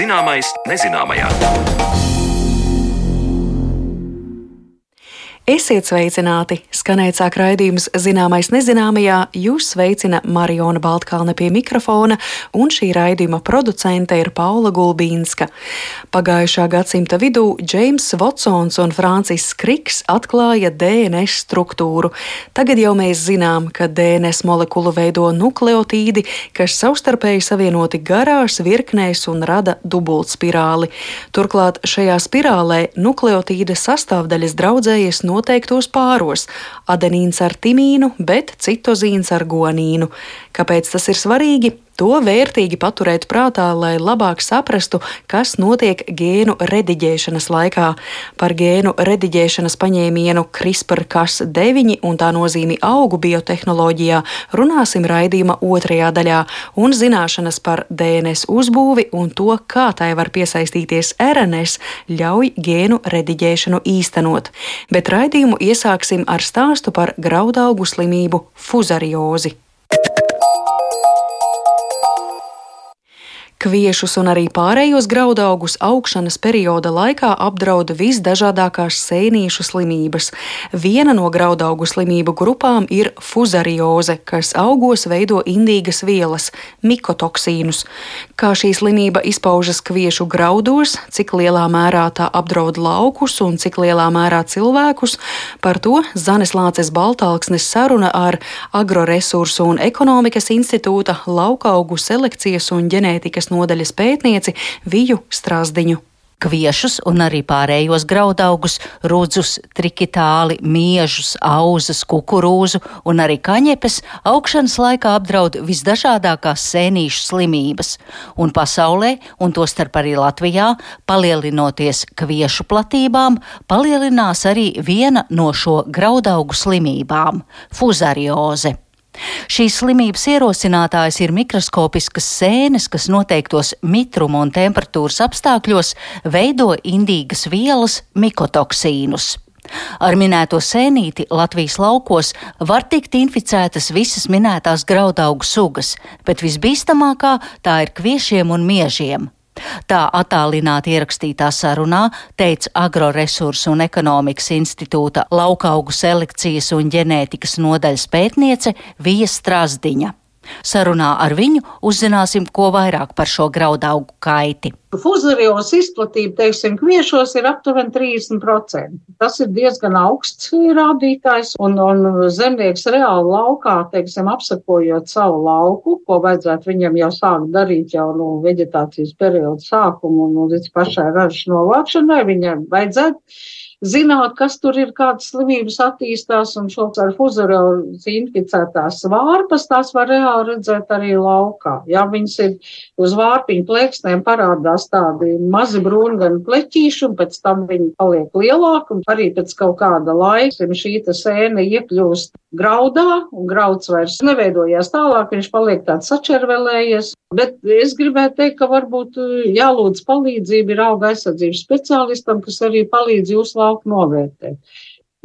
Zināmais nezināmajā. Esiet sveicināti! Skanēt sāk raidījums Zināmais nezināmajā. Jūs sveicina Mariona Baltkalne pie mikrofona, un šī raidījuma producente ir Paula Gulbīnska. Pagājušā gadsimta vidū Džeims Votsons un Francis Kriks atklāja DNS struktūru. Tagad jau mēs zinām, ka DNS molekulu veido nukleotīdi, kas savstarpēji savienoti garās virknēs un rada dubultspirāli. Turklāt šajā spirālē nukleotīda sastāvdaļas draudzējas no noteiktos pāros - adenīns ar timīnu, bet citozīns ar guanīnu. Kāpēc tas ir svarīgi? To vērtīgi paturēt prātā, lai labāk saprastu, kas notiek gēnu rediģēšanas laikā. Par gēnu rediģēšanas paņēmienu CRISPR-Cas9 un tā nozīmi augu biotehnoloģijā runāsim raidījuma otrajā daļā, un zināšanas par DNS uzbūvi un to, kā tai var piesaistīties RNS, ļauj gēnu rediģēšanu īstenot. Bet raidījumu iesāksim ar stāstu par graudaugu slimību fuzariozi. Kviešus un arī pārējos graudaugus augšanas perioda laikā apdrauda visdažādākās sēnīšu slimības. Viena no graudaugu slimību grupām ir fuzarioze, kas augos veido indīgas vielas - mikotoksīnus. Kā šī slimība izpaužas kviešu graudos, cik lielā mērā tā apdraud laukus un cik lielā mērā cilvēkus, par to Zanes Lāces Baltāksnes saruna ar Agroresursu un ekonomikas institūta laukaugu selekcijas un ģenētikas nodaļas pētnieci Viju Strasdiņu kviešus un arī pārējos graudaugus, rudzus, trikitāli, miežus, auzas, kukurūzu un arī kaņepes augšanas laikā apdraud visdažādākās sēnīšu slimības, un pasaulē, un tostarp arī Latvijā, palielinoties kviešu platībām, palielinās arī viena no šo graudaugu slimībām - fuzarioze. Šīs slimības ierosinātājs ir mikroskopiskas sēnes, kas noteiktos mitruma un temperatūras apstākļos veido indīgas vielas mikotoksīnus. Ar minēto sēnīti Latvijas laukos var tikt inficētas visas minētās graudaugu sugas, bet visbīstamākā tā ir kviešiem un miežiem. Tā attālināti ierakstītā sarunā teica Agroresursu un ekonomikas institūta laukaugu selekcijas un ģenētikas nodaļas pētniece Vija Strasdiņa. Sarunā ar viņu uzzināsim, ko vairāk par šo graudaugu kaiti. Fuzarios izplatība, teiksim, kviešos ir aptuveni 30%. Tas ir diezgan augsts rādītājs, un, un zemnieks reāli laukā, teiksim, apsakojot savu lauku, ko vajadzētu viņam jau sākt darīt jau no veģetācijas perioda sākuma un līdz pašai ražas novākšanai, viņam vajadzētu zināt, kas tur ir, kādas slimības attīstās, un šo ar fuzariozi inficētās vārpas, tās var reāli redzēt arī laukā. Ja viņas ir uz vārpiņu plēksnēm parādās tādi mazi brūngani pleķīši, un pēc tam viņi paliek lielāki, un arī pēc kaut kāda laika šī sēne iekļūst graudā, un grauds vairs neveidojās tālāk, viņš paliek tāds sačervelējies. Bet es gribētu teikt, ka varbūt jālūdz palīdzību ir auga aizsardzības speciālistam, kas arī palīdz jūs lauku novērtēt.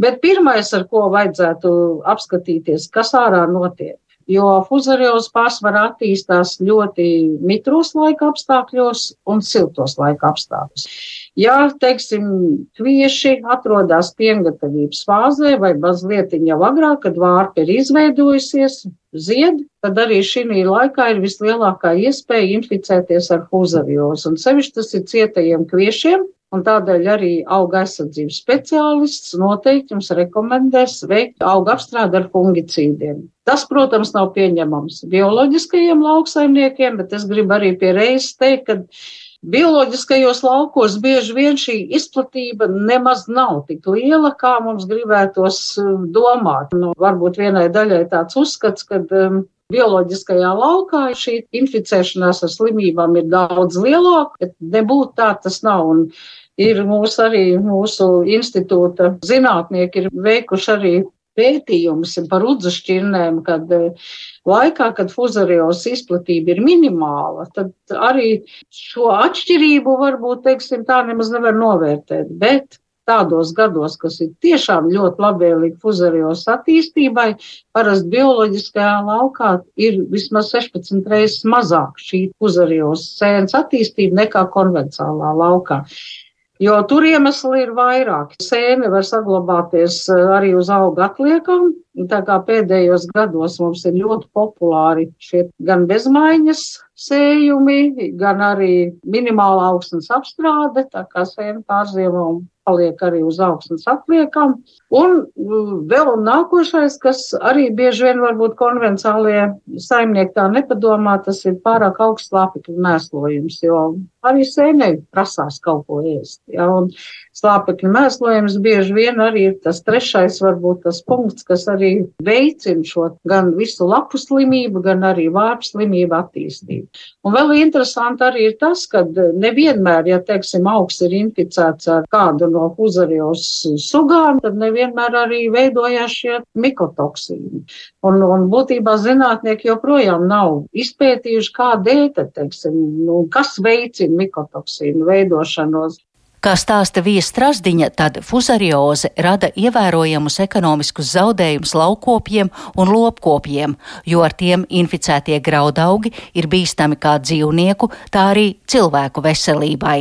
Bet pirmais, ar ko vajadzētu apskatīties, kas ārā notiek, jo fuzarios pārsvarā attīstās ļoti mitros laika apstākļos un siltos laika apstākļos. Ja, teiksim, kvieši atrodas piengatavības fāzē vai mazliet jau agrāk, kad vārpa ir izveidojusies, zied, tad arī šī laikā ir vislielākā iespēja inficēties ar fuzariozu. Un sevišķi tas ir cietajiem kviešiem, Un tādēļ arī auga aizsardzības speciālists noteikti jums rekomendēs veikt auga apstrādi ar fungicīdiem. Tas, protams, nav pieņemams bioloģiskajiem lauksaimniekiem, bet es gribu arī pie reizes teikt, ka bioloģiskajos laukos bieži vien šī izplatība nemaz nav tik liela, kā mums gribētos um, domāt. Nu, varbūt vienai daļai tāds uzskats, ka um, bioloģiskajā laukā šī inficēšanās ar slimībām ir daudz lielāka, bet nebūtu tā tas nav. Un ir mūsu arī mūsu institūta zinātnieki ir veikuši arī pētījumus par udzušķirnēm, kad eh, laikā, kad fuzarios izplatība ir minimāla, tad arī šo atšķirību varbūt, teiksim, tā nemaz nevar novērtēt. Bet tādos gados, kas ir tiešām ļoti labvēlīgi fuzarios attīstībai, parasti bioloģiskajā laukā ir vismaz 16 reizes mazāk šī fuzarios sēnes attīstība nekā konvencionālā laukā. Jo tur iemesli ir vairāk. Sēne var saglabāties eh, arī uz auga atliekam. Tā kā pēdējos gados mums ir ļoti populāri šie gan bezmaiņas sējumi, gan arī minimāla augstnes apstrāde, tā kā sēne pārziemo paliek arī uz augstnes atliekam. Un mm, vēl nākošais, kas arī bieži vien varbūt konvencionālie saimnieki tā nepadomā, tas ir pārāk augsts slāpekļu mēslojums, jo arī sēnei prasās kaut ko ēst. Ja, un slāpekļu mēslojums bieži vien arī ir tas trešais, varbūt tas punkts, kas arī veicina šo gan visu lapu slimību, gan arī vārpu slimību attīstību. Un vēl interesanti arī ir tas, ka nevienmēr, ja, teiksim, augs ir inficēts ar kādu no fuzarios sugām, tad nevienmēr arī veidojās šie mikotoksīni. Un, un būtībā zinātnieki joprojām nav izpētījuši, kādēļ, teiksim, nu, kas veicina mikotoksīnu veidošanos. Kā stāsta Vijas Strasdiņa, tad fuzarioze rada ievērojamus ekonomiskus zaudējumus laukopiem un lopkopiem, jo ar tiem inficētie graudaugi ir bīstami kā dzīvnieku, tā arī cilvēku veselībai.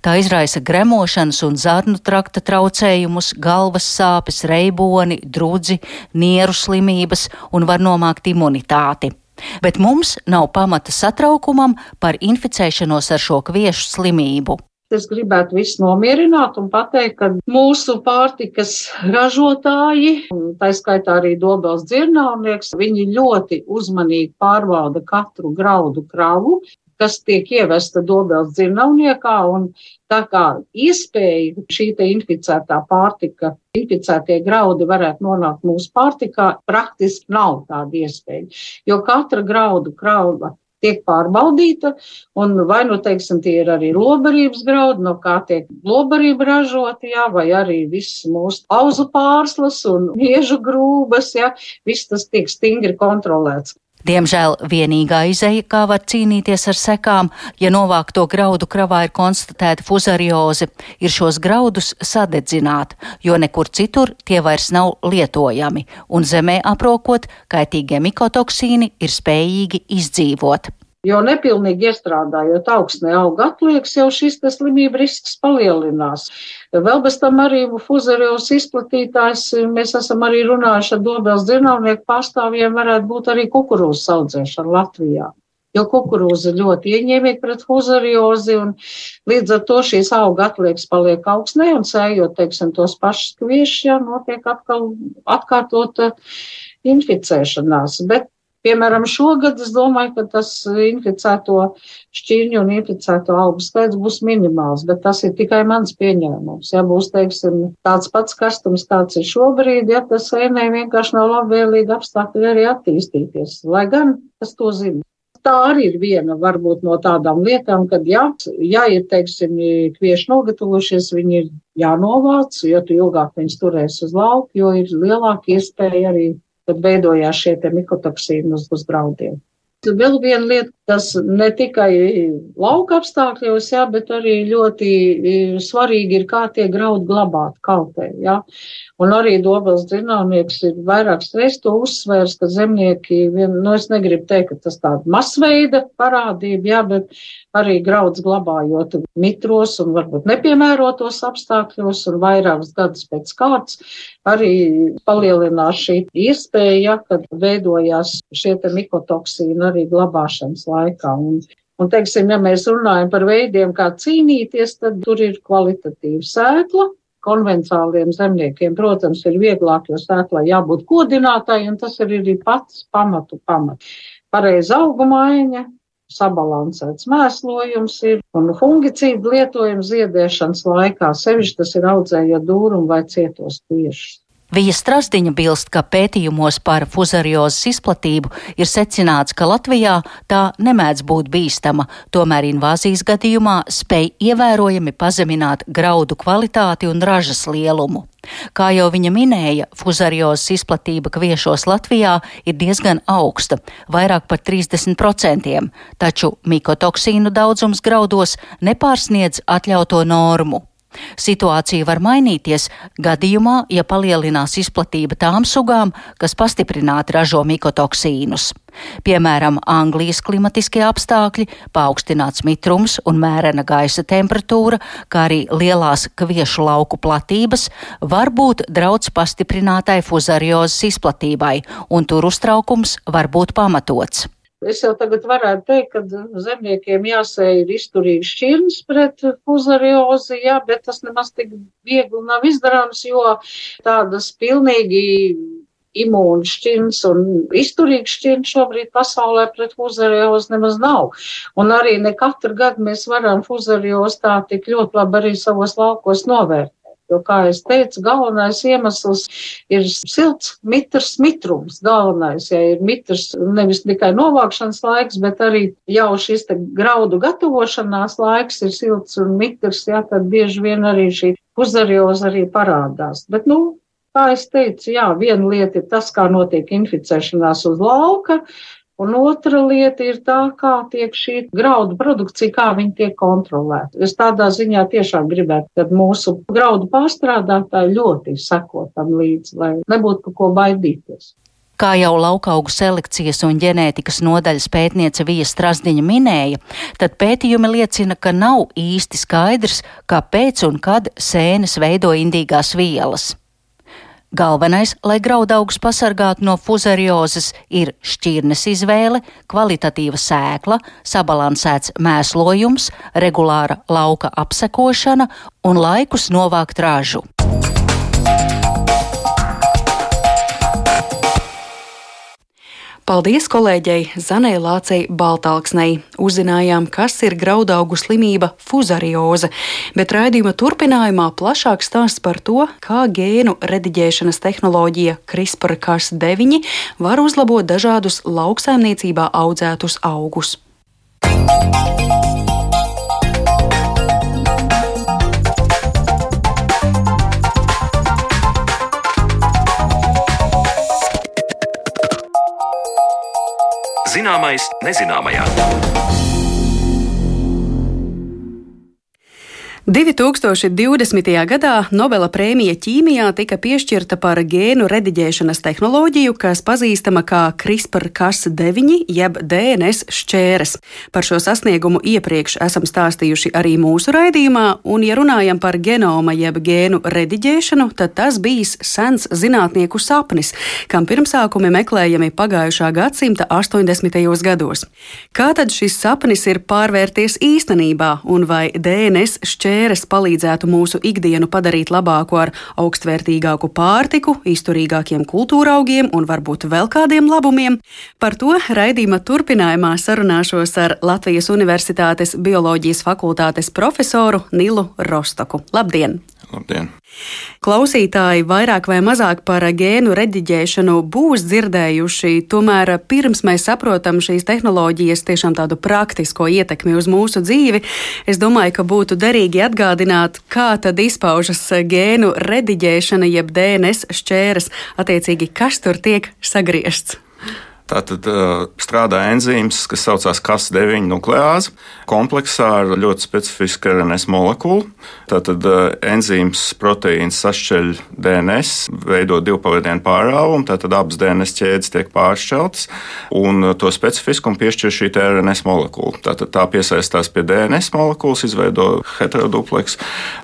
Tā izraisa gremošanas un zarnu trakta traucējumus, galvas sāpes, reiboni, drudzi, nieru slimības un var nomākt imunitāti. Bet mums nav pamata satraukumam par inficēšanos ar šo kviešu slimību. Es gribētu visus nomierināt un pateikt, ka mūsu pārtikas ražotāji, tā skaitā arī dobels dzirnavnieks, viņi ļoti uzmanīgi pārbauda katru graudu kravu, kas tiek ievesta dobels dzirnavniekā, un tā kā iespēja šī te inficētā pārtika, inficētie graudi varētu nonākt mūsu pārtikā, praktiski nav tāda iespēja, jo katra graudu krauva tiek pārbaudīta, un vai nu, teiksim, tie ir arī lobarības graudi, no kā tiek lobarība ražota, jā, vai arī viss mūsu auzu pārslas un iežu grūbas, jā, viss tas tiek stingri kontrolēts. Diemžēl vienīgā izeja, kā var cīnīties ar sekām, ja novākto graudu kravā ir konstatēta fuzarioze, ir šos graudus sadedzināt, jo nekur citur tie vairs nav lietojami, un zemē aprokot, kaitīgie mikotoksīni ir spējīgi izdzīvot. Jo nepilnīgi iestrādājot augsnē auga atliekas, jau šis slimību risks palielinās. Vēl bez tam arī fuzarios izplatītājs, mēs esam arī runājuši ar dobels dzirnavnieku pārstāvjiem, varētu būt arī kukurūzas audzēšana Latvijā. Jo kukurūza ļoti ieņēmīga pret fuzariozi, un līdz ar to šīs auga atliekas paliek augsnē, un sējot, teiksim, tos pašus kviešus, jā, notiek atkal atkārtota inficēšanās. Bet Piemēram, šogad es domāju, ka tas inficēto šķirņu un inficēto augu skaits būs minimāls, bet tas ir tikai mans pieņēmums. Ja būs, teiksim, tāds pats karstums, kāds ir šobrīd, ja tas ēnē vienkārši nav labvēlīgi apstākļi arī attīstīties, lai gan es to zinu. Tā arī ir viena varbūt no tādām lietām, kad, ja, ja ir, teiksim, kvieši nogatavojušies, viņi ir jānovāc, jo ilgāk viņus turēs uz lauku, jo ir lielāka iespēja arī kad veidojās šie mikotoksīni uz, uz graudiem. Vēl viena lieta, tas ne tikai lauka apstākļos, jā, bet arī ļoti e, svarīgi ir, kā tie graudi glabāt kaltē. Jā. Un arī Dobels dzināmnieks ir vairākas reizes to uzsvērs, ka zemnieki, vien, nu es negribu teikt, ka tas tāda masveida parādība, jā, bet arī grauds glabājot mitros un varbūt nepiemērotos apstākļos un vairākus gadus pēc kārtas, arī palielinās šī iespēja, ja, kad veidojās šie mikotoksīni arī glabāšanas laikā. Un, Un, teiksim, ja mēs runājam par veidiem, kā cīnīties, tad tur ir kvalitatīva sēkla. Konvencionāliem zemniekiem, protams, ir vieglāk, jo sēklai jābūt kodinātai, un tas ir arī pats pamatu pamats. Pareiza augumaiņa, sabalansēts mēslojums ir un fungicīdu lietojums ziedēšanas laikā. Sevišķi tas ir audzējot dūrumu vai cietos piešus. Vija Strasdiņa bilst, ka pētījumos par fuzariozes izplatību ir secināts, ka Latvijā tā nemēdz būt bīstama, tomēr invāzijas gadījumā spēj ievērojami pazemināt graudu kvalitāti un ražas lielumu. Kā jau viņa minēja, fuzariozes izplatība kviešos Latvijā ir diezgan augsta, vairāk par 30%, taču mikotoksīnu daudzums graudos nepārsniedz atļauto normu. Situācija var mainīties gadījumā, ja palielinās izplatība tām sugām, kas pastiprināti ražo mikotoksīnus. Piemēram, Anglijas klimatiskie apstākļi, paaugstināts mitrums un mērena gaisa temperatūra, kā arī lielās kviešu lauku platības var būt draudz pastiprinātai fuzariozes izplatībai, un tur uztraukums var būt pamatots. Es jau tagad varētu teikt, ka zemniekiem jāsēj ir izturīgi šķirnes pret fuzariozi, jā, bet tas nemaz tik viegli nav izdarāms, jo tādas pilnīgi imūnu šķirnes un izturīgas šķirnes šobrīd pasaulē pret fuzariozi nemaz nav. Un arī ne katru gadu mēs varam fuzariozi tā tik ļoti labi arī savos laukos novērt. Jo, kā es teicu, galvenais iemesls ir silts, mitrs, mitrums. Galvenais, ja ir mitrs nevis tikai novākšanas laiks, bet arī jau šis graudu gatavošanās laiks ir silts un mitrs, jā, tad bieži vien arī šī puzarioza arī parādās. Bet, nu, kā es teicu, jā, viena lieta ir tas, kā notiek inficēšanās uz lauka, Un otra lieta ir tā, kā tiek šī graudu produkcija, kā viņi tiek kontrolēta. Es tādā ziņā tiešām gribētu, ka mūsu graudu pārstrādātāji ļoti seko tam līdzi, lai nebūtu par ko baidīties. Kā jau laukaugu selekcijas un ģenētikas nodaļas pētniece Vija Strasdiņa minēja, tad pētījumi liecina, ka nav īsti skaidrs, kāpēc un kad sēnes veido indīgās vielas. Galvenais, lai graudaugus pasargātu no fuzariozes, ir šķirnes izvēle, kvalitatīva sēkla, sabalansēts mēslojums, regulāra lauka apsekošana un laikus novākt ražu. Paldies kolēģei Zanē Lācei Baltāksnei. Uzzinājām, kas ir graudaugu slimība fuzarioze, bet raidījuma turpinājumā plašāk stāsts par to, kā gēnu rediģēšanas tehnoloģija CRISPR-Cas9 var uzlabot dažādus lauksaimniecībā audzētus augus. Música Zināmais nezināmajā. 2020. gadā Nobela prēmija ķīmijā tika piešķirta par gēnu rediģēšanas tehnoloģiju, kas pazīstama kā CRISPR-Cas9 jeb DNS šķēres. Par šo sasniegumu iepriekš esam stāstījuši arī mūsu raidījumā, un ja runājam par genoma jeb gēnu rediģēšanu, tad tas bijis sens zinātnieku sapnis, kam pirmsākumi meklējami pagājušā gadsimta 80. gados. Kā tad šis sapnis ir pārvērties īstenībā, un vai DNS šķēres šķēres palīdzētu mūsu ikdienu padarīt labāku ar augstvērtīgāku pārtiku, izturīgākiem kultūraugiem un varbūt vēl kādiem labumiem. Par to raidījuma turpinājumā sarunāšos ar Latvijas Universitātes bioloģijas fakultātes profesoru Nilu Rostoku. Labdien! Labdien! Klausītāji vairāk vai mazāk par gēnu rediģēšanu būs dzirdējuši, tomēr pirms mēs saprotam šīs tehnoloģijas tiešām tādu praktisko ietekmi uz mūsu dzīvi, es domāju, ka būtu derīgi atgādināt, kā tad izpaužas gēnu rediģēšana jeb DNS šķēres, attiecīgi, kas tur tiek sagriezts. Tātad strādā enzīms, kas saucās CAS9 nukleāze, kompleksā ar ļoti specifisku RNS molekulu. Tātad enzīms proteīns sašķeļ DNS, veido divpavadienu pārāvumu, tātad abas DNS ķēdes tiek pāršķeltas, un to specifiskumu piešķir šī RNS molekula. Tātad tā piesaistās pie DNS molekulas, izveido heterodupleks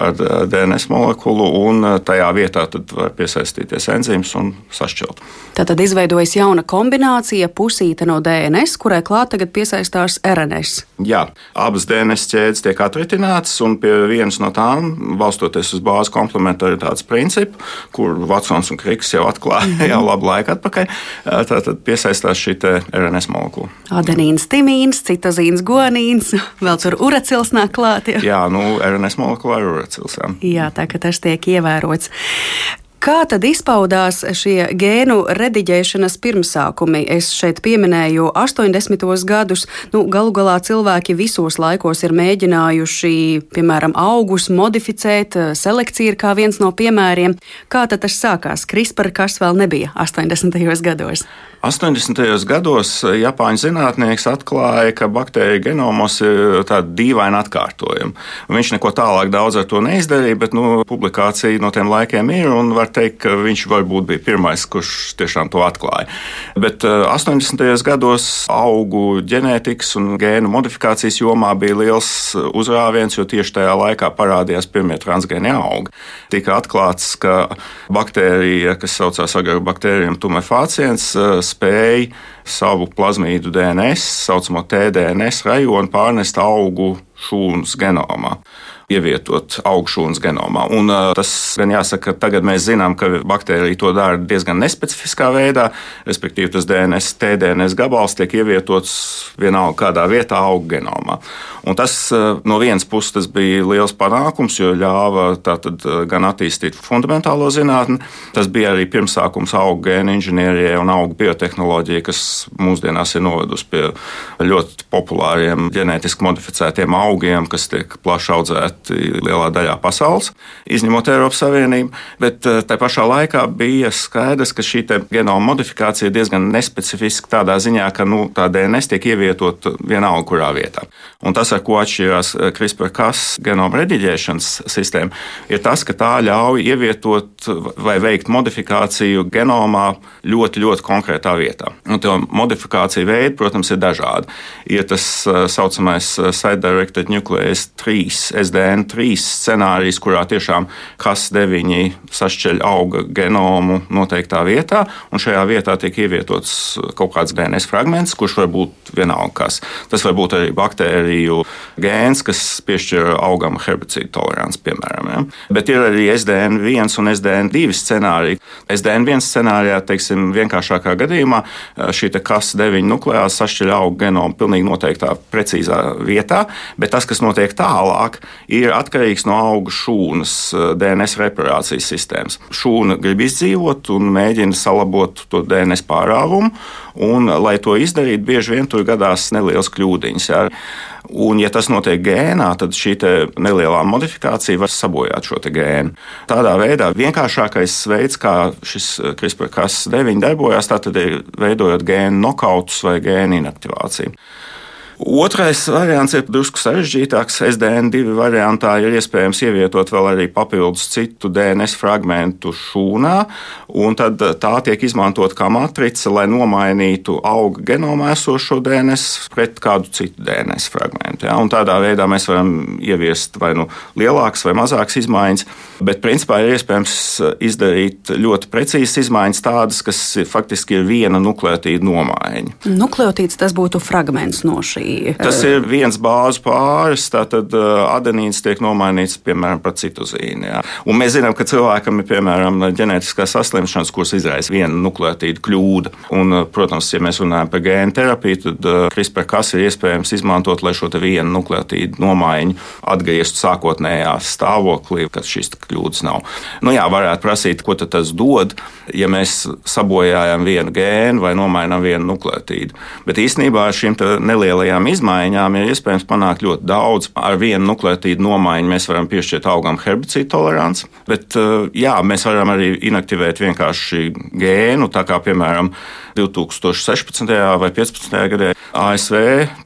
ar DNS molekulu, un tajā vietā var piesaistīties enzīms un sašķelt. Tātad izveidojas jauna kombinācija versija pusīte no DNS, kurai klāt tagad piesaistās RNS. Jā, abas DNS ķēdes tiek atritinātas, un pie vienas no tām, balstoties uz bāzes komplementaritātes principu, kur Vatsons un Kriks jau atklāja mm -hmm. jau labu laiku atpakaļ, tad piesaistās šī RNS molekula. Adenīns, timīns, citozīns, guanīns, vēl tur uracils nāk klāt. Jā, jā nu, RNS molekulā ir uracils. Jā. jā, tā ka tas tiek ievērots. Kā tad izpaudās šie gēnu rediģēšanas pirmsākumi? Es šeit pieminēju 80. gadus. Nu, galu galā cilvēki visos laikos ir mēģinājuši, piemēram, augus modificēt. Selekcija ir kā viens no piemēriem. Kā tad tas sākās? CRISPR, kas vēl nebija 80. gados? 80. gados Japāņu zinātnieks atklāja, ka baktēriju genomos ir tāda dīvaina atkārtojuma. Viņš neko tālāk daudz ar to neizdarīja, bet nu, publikācija no tiem laikiem ir var teikt, ka viņš varbūt bija pirmais, kurš tiešām to atklāja. Bet 80. Eh, gados augu ģenētikas un gēnu modifikācijas jomā bija liels uzrāviens, jo tieši tajā laikā parādījās pirmie transgēni augi. Tika atklāts, ka baktērija, kas saucās agrobakterijum tumefāciens, spēja savu plazmīdu DNS, saucamo TDNS rajonu, pārnest augu šūnas genomā ievietot augšūnas genomā. Un, tas gan jāsaka, ka tagad mēs zinām, ka baktērija to dara diezgan nespecifiskā veidā, respektīvi tas DNS, TDNS gabals tiek ievietots vienalga kādā vietā auga genomā. Un tas no vienas puses bija liels panākums, jo ļāva tātad, gan attīstīt fundamentālo zinātni, tas bija arī pirmsākums auga gēnu inženierijai un auga biotehnoloģijai, kas mūsdienās ir novedusi pie ļoti populāriem ģenētiski modificētiem augiem, kas tiek plaši audzēti lielā daļā pasaules, izņemot Eiropas Savienību. Bet eh, tā pašā laikā bija skaidrs, ka šī genoma modifikācija ir diezgan nespecifiska tādā ziņā, ka nu, tā DNS tiek ievietot vienalga kurā vietā. Un tas, ar ko atšķirās eh, CRISPR-Cas genoma rediģēšanas sistēma, ir tas, ka tā ļauj ievietot vai veikt modifikāciju genomā ļoti, ļoti konkrētā vietā. Un to modifikāciju veidi, protams, ir dažādi. Ir tas eh, saucamais Site-Directed Nuclease 3 SDN SDN3 scenārijs, kurā tiešām Cas9 sašķeļ auga genomu noteiktā vietā, un šajā vietā tiek ievietots kaut kāds DNS fragments, kurš var būt vienalga kas. Tas var būt arī baktēriju gēns, kas piešķir augam herbicīdu toleranci, piemēram. Ja? Bet ir arī SDN1 un SDN2 scenāriji. SDN1 scenārijā, teiksim, vienkāršākā gadījumā šī Cas9 nukleāsa sašķeļ auga genomu pilnīgi noteiktā precīzā vietā, bet tas, kas notiek tālāk, ir atkarīgs no auga šūnas eh, DNS reparācijas sistēmas. Šūna grib izdzīvot un mēģina salabot to DNS pārāvumu, un, lai to izdarītu, bieži vien tur gadās nelielas kļūdiņas. Ja. Un, ja tas notiek gēnā, tad šī nelielā modifikācija var sabojāt šo gēnu. Tādā veidā vienkāršākais veids, kā šis eh, CRISPR-Cas9 darbojas, ir veidojot gēnu nokautus vai gēnu inaktivāciju. Otrais variants ir drusku sarežģītāks. SDN2 variantā ir iespējams ievietot vēl arī papildus citu DNS fragmentu šūnā, un tad tā tiek izmantot kā matrica, lai nomainītu auga genomā esošo DNS pret kādu citu DNS fragmentu. Ja? Tādā veidā mēs varam ieviest vai nu lielākas vai mazākas izmaiņas, bet principā ir iespējams izdarīt ļoti precīzas izmaiņas, tādas, kas faktiski ir viena nukleotīda nomaiņa. Nukleotīds tas būtu fragments no šī Tas ir viens bāzes pāris, tātad adenīns tiek nomainīts piemēram par citozīnu. Jā. Un mēs zinām, ka cilvēkam ir piemēram ģenētiskās saslimšanas, kuras izraisa viena nukleotīda kļūda. Un, protams, ja mēs runājam par gēnu terapiju, tad CRISPR-Cas ir iespējams izmantot, lai šo vienu nukleotīdu nomaiņu atgrieztu sākotnējā stāvoklī, kad šīs kļūdas nav. Nu, jā, varētu prasīt, ko tas dod, ja mēs sabojājam vienu gēnu vai nomainām vienu nukleotīdu. Bet īstenībā ar šīm nelielajām šādām izmaiņām ir iespējams panākt ļoti daudz. Ar vienu nukleotīdu nomaiņu mēs varam piešķirt augam herbicīdu toleranci, bet eh, jā, mēs varam arī inaktivēt vienkārši gēnu, tā kā piemēram 2016. vai 2015. gadā ASV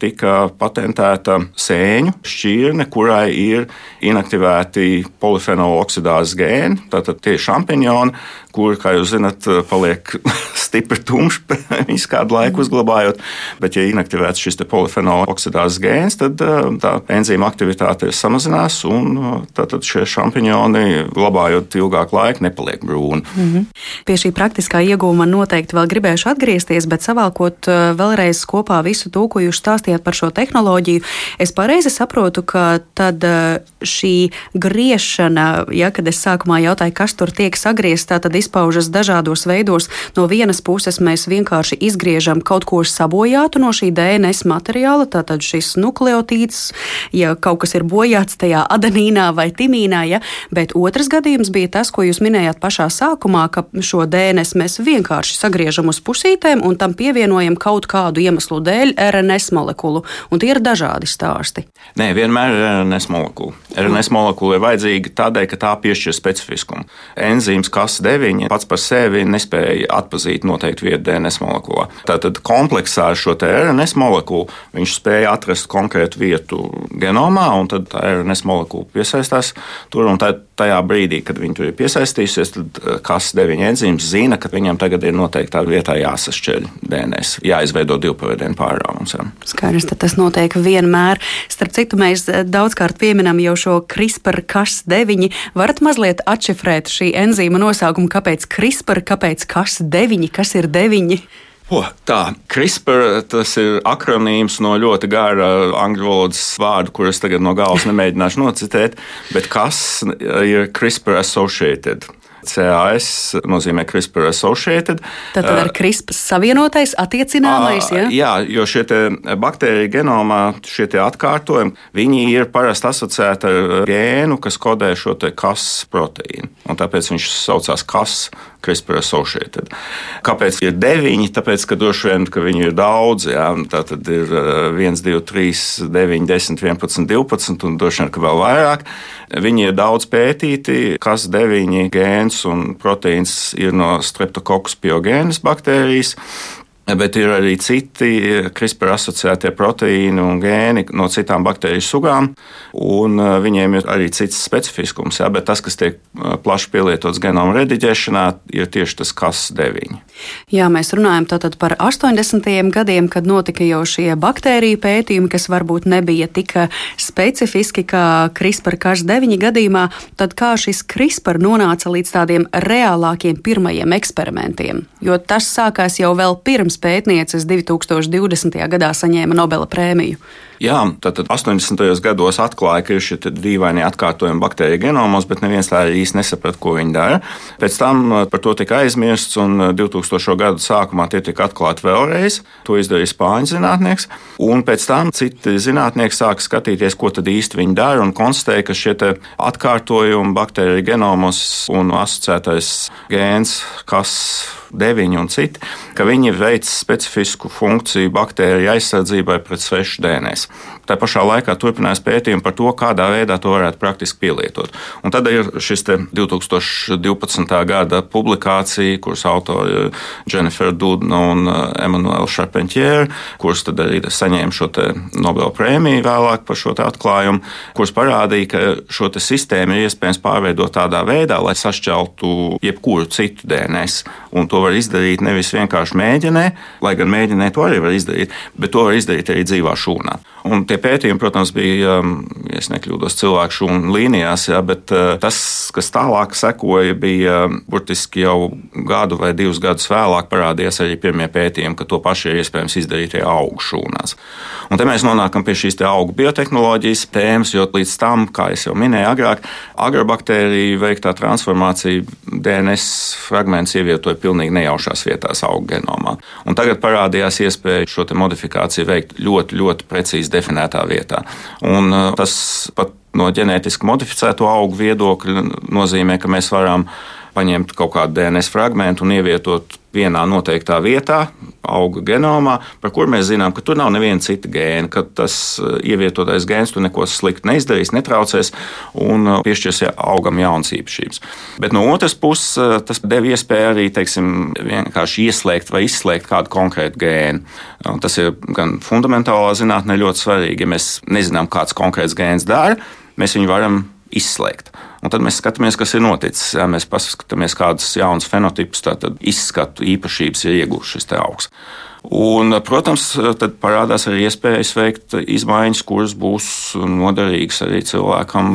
tika patentēta sēņu šķirne, kurai ir inaktivēti polifenolu oksidāzes gēni, tātad tie šampiņoni, kuri, kā jūs zinat, paliek stipri tumši visu kādu laiku uzglabājot. Bet, ja inaktivēts šis polifenola oksidāzes gēns, tad tā enzīma aktivitāte samazinās, un tātad šie šampiņoni, glabājot ilgāku laiku, nepaliek brūni. Mm -hmm. Pie šī praktiskā iegūma noteikti vēl gribēšu atgādāt atgriezties, bet savalkot vēlreiz kopā visu to, ko jūs stāstījāt par šo tehnoloģiju, es pareizi saprotu, ka tad šī griešana, ja, kad es sākumā jautāju, kas tur tiek sagriezts, tā tad izpaužas dažādos veidos. No vienas puses mēs vienkārši izgriežam kaut ko sabojātu no šī DNS materiāla, tātad šis nukleotīds, ja kaut kas ir bojāts tajā adenīnā vai timīnā, ja, bet otrs gadījums bija tas, ko jūs minējāt pašā sākumā, ka šo DNS mēs vienkārši sagriežam uz pusītēm un tam pievienojam kaut kādu iemeslu dēļ RNS molekulu, un tie ir dažādi stāsti. Nē, vienmēr ir RNS molekula. RNS molekula ir vajadzīga tādēļ, ka tā piešķir specifiskumu. Enzīms KAS9 pats par sevi nespēja atpazīt noteiktu vietu DNS molekulā. Tātad kompleksā ar šo RNS molekulu viņš spēja atrast konkrētu vietu genomā, un tad tā RNS molekula piesaistās tur. Tajā brīdī, kad viņi tur ir piesaistījusies, tad eh, KAS9 enzīms zina, ka viņam tagad ir noteiktā vietā jāsašķeļ DNS, jāizveido divpavadienu pārāvums. Skaidrs, tad tas notiek vienmēr. Starp citu, mēs eh, daudzkārt pieminam jau šo CRISPR-Cas9. Varat mazliet atšifrēt šī enzīma nosaukumu, kāpēc CRISPR, kāpēc Cas9, kas ir 9? Oh, tā, CRISPR tas ir akronīms no ļoti gara angļu valodas vārda, kurus tagad no galvas nemēģināšu nocitēt, bet kas ir CRISPR associated? CAS nozīmē CRISPR associated. Tad, tad ar CRISPR savienotais attiecināmais, jā? Jā, jo šie baktēriju genomā šie atkārtojumi, viņi ir parasti asociēti ar gēnu, kas kodē šo kas proteīnu. Un tāpēc viņš saucās kas CRISPR associated. Kāpēc ir deviņi? Tāpēc, ka droši vien ka viņi ir daudz. Jā, tā tad ir 1, 2, 3, 9, 10, 11, 12 un droši vien vēl vairāk. Viņi ir daudz pētīti, kas deviņi gēns un proteīns ir no streptokokus piogēnas baktērijas. Bet ir arī citi CRISPR asociētie proteīni un gēni no citām baktēriju sugām, un uh, viņiem ir arī cits specifiskums. Jā, bet tas, kas tiek uh, plaši pielietots genoma rediģēšanā, ir tieši tas CAS9. Jā, mēs runājam par 80. gadiem, kad notika jau šie baktēriju pētījumi, kas varbūt nebija tik specifiski kā CRISPR-Cas9 gadījumā. Tad kā šis CRISPR nonāca līdz tādiem reālākiem pirmajiem eksperimentiem? Jo tas sākās jau vēl pirms pirms pētnieces 2020. gadā saņēma Nobela prēmiju. Jā, tad 80. gados atklāja, ka ir šie dīvainie atkārtojumi baktēriju genomos, bet neviens tā īsti nesaprata, ko viņi dara. Pēc tam uh, par to tika aizmirsts, un 2000. Uh, gadu sākumā tie tika atklāti vēlreiz. To izdarīja spāņu zinātnieks, un pēc tam citi zinātnieki sāka skatīties, ko tad īsti viņi dara, un konstatēja, ka šie atkārtojumi baktēriju genomos un asociētais gēns, kas deviņi un citi, ka viņi veic specifisku funkciju baktēriju aizsardzībai pret svešu DNS. Tā pašā laikā turpinās pētījumi par to, kādā veidā to varētu praktiski pielietot. Un tad ir šis 2012. gada publikācija, kuras autori Jennifer Dudna un Emanuela Charpentier, kuras tad arī saņēma šo Nobela prēmiju vēlāk par šo atklājumu, kuras parādīja, ka šo sistēmu ir iespējams pārveidot tādā veidā, lai sašķeltu jebkuru citu DNS. Un to var izdarīt nevis vienkārši mēģinē, lai gan mēģinē to arī var izdarīt, bet to var izdarīt arī dzīvā šūnā. Un tie pētījumi, protams, bija, um, ja nekļūdos, cilvēku šūnu līnijās, jā, bet uh, tas, kas tālāk sekoja, bija um, burtiski jau gadu vai divus gadus vēlāk parādījās arī pirmie pētījumi, ka to pašu ir iespējams izdarīt arī augu šūnās. Un te mēs nonākam pie šīs augu biotehnoloģijas tēmas, jo līdz tam, kā jau minēju agrāk, agrobaktērija veiktā transformācija DNS fragmentus ievietoja pilnīgi nejaušās vietās augu genomā. Un tagad parādījās iespēja šo modifikāciju veikt ļoti, ļoti precīzi definētā vietā. Un uh, tas pat no ģenētiski modificēto augu viedokļa nozīmē, ka mēs varam paņemt kaut kādu DNS fragment un ievietot vienā noteiktā vietā, auga genomā, par kur mēs zinām, ka tur nav neviena cita gēna, ka tas eh, ievietotais gēns tur neko sliktu neizdarīs, netraucēs un eh, piešķirs augam jaunas īpašības. Bet no otras puses, eh, tas deva iespēju arī teiksim, vienkārši ieslēgt vai izslēgt kādu konkrētu gēnu. Tas ir gan fundamentālā zinātnē ļoti svarīgi. Ja mēs nezinām, kāds konkrēts gēns dara, mēs viņu varam izslēgt. Un tad mēs skatāmies, kas ir noticis. Jā, mēs paskatāmies, kādas jaunas fenotipus, tātad izskatu īpašības ir iegūts šis augs. Un, protams, tad parādās arī iespējas veikt izmaiņas, kuras būs noderīgas arī cilvēkam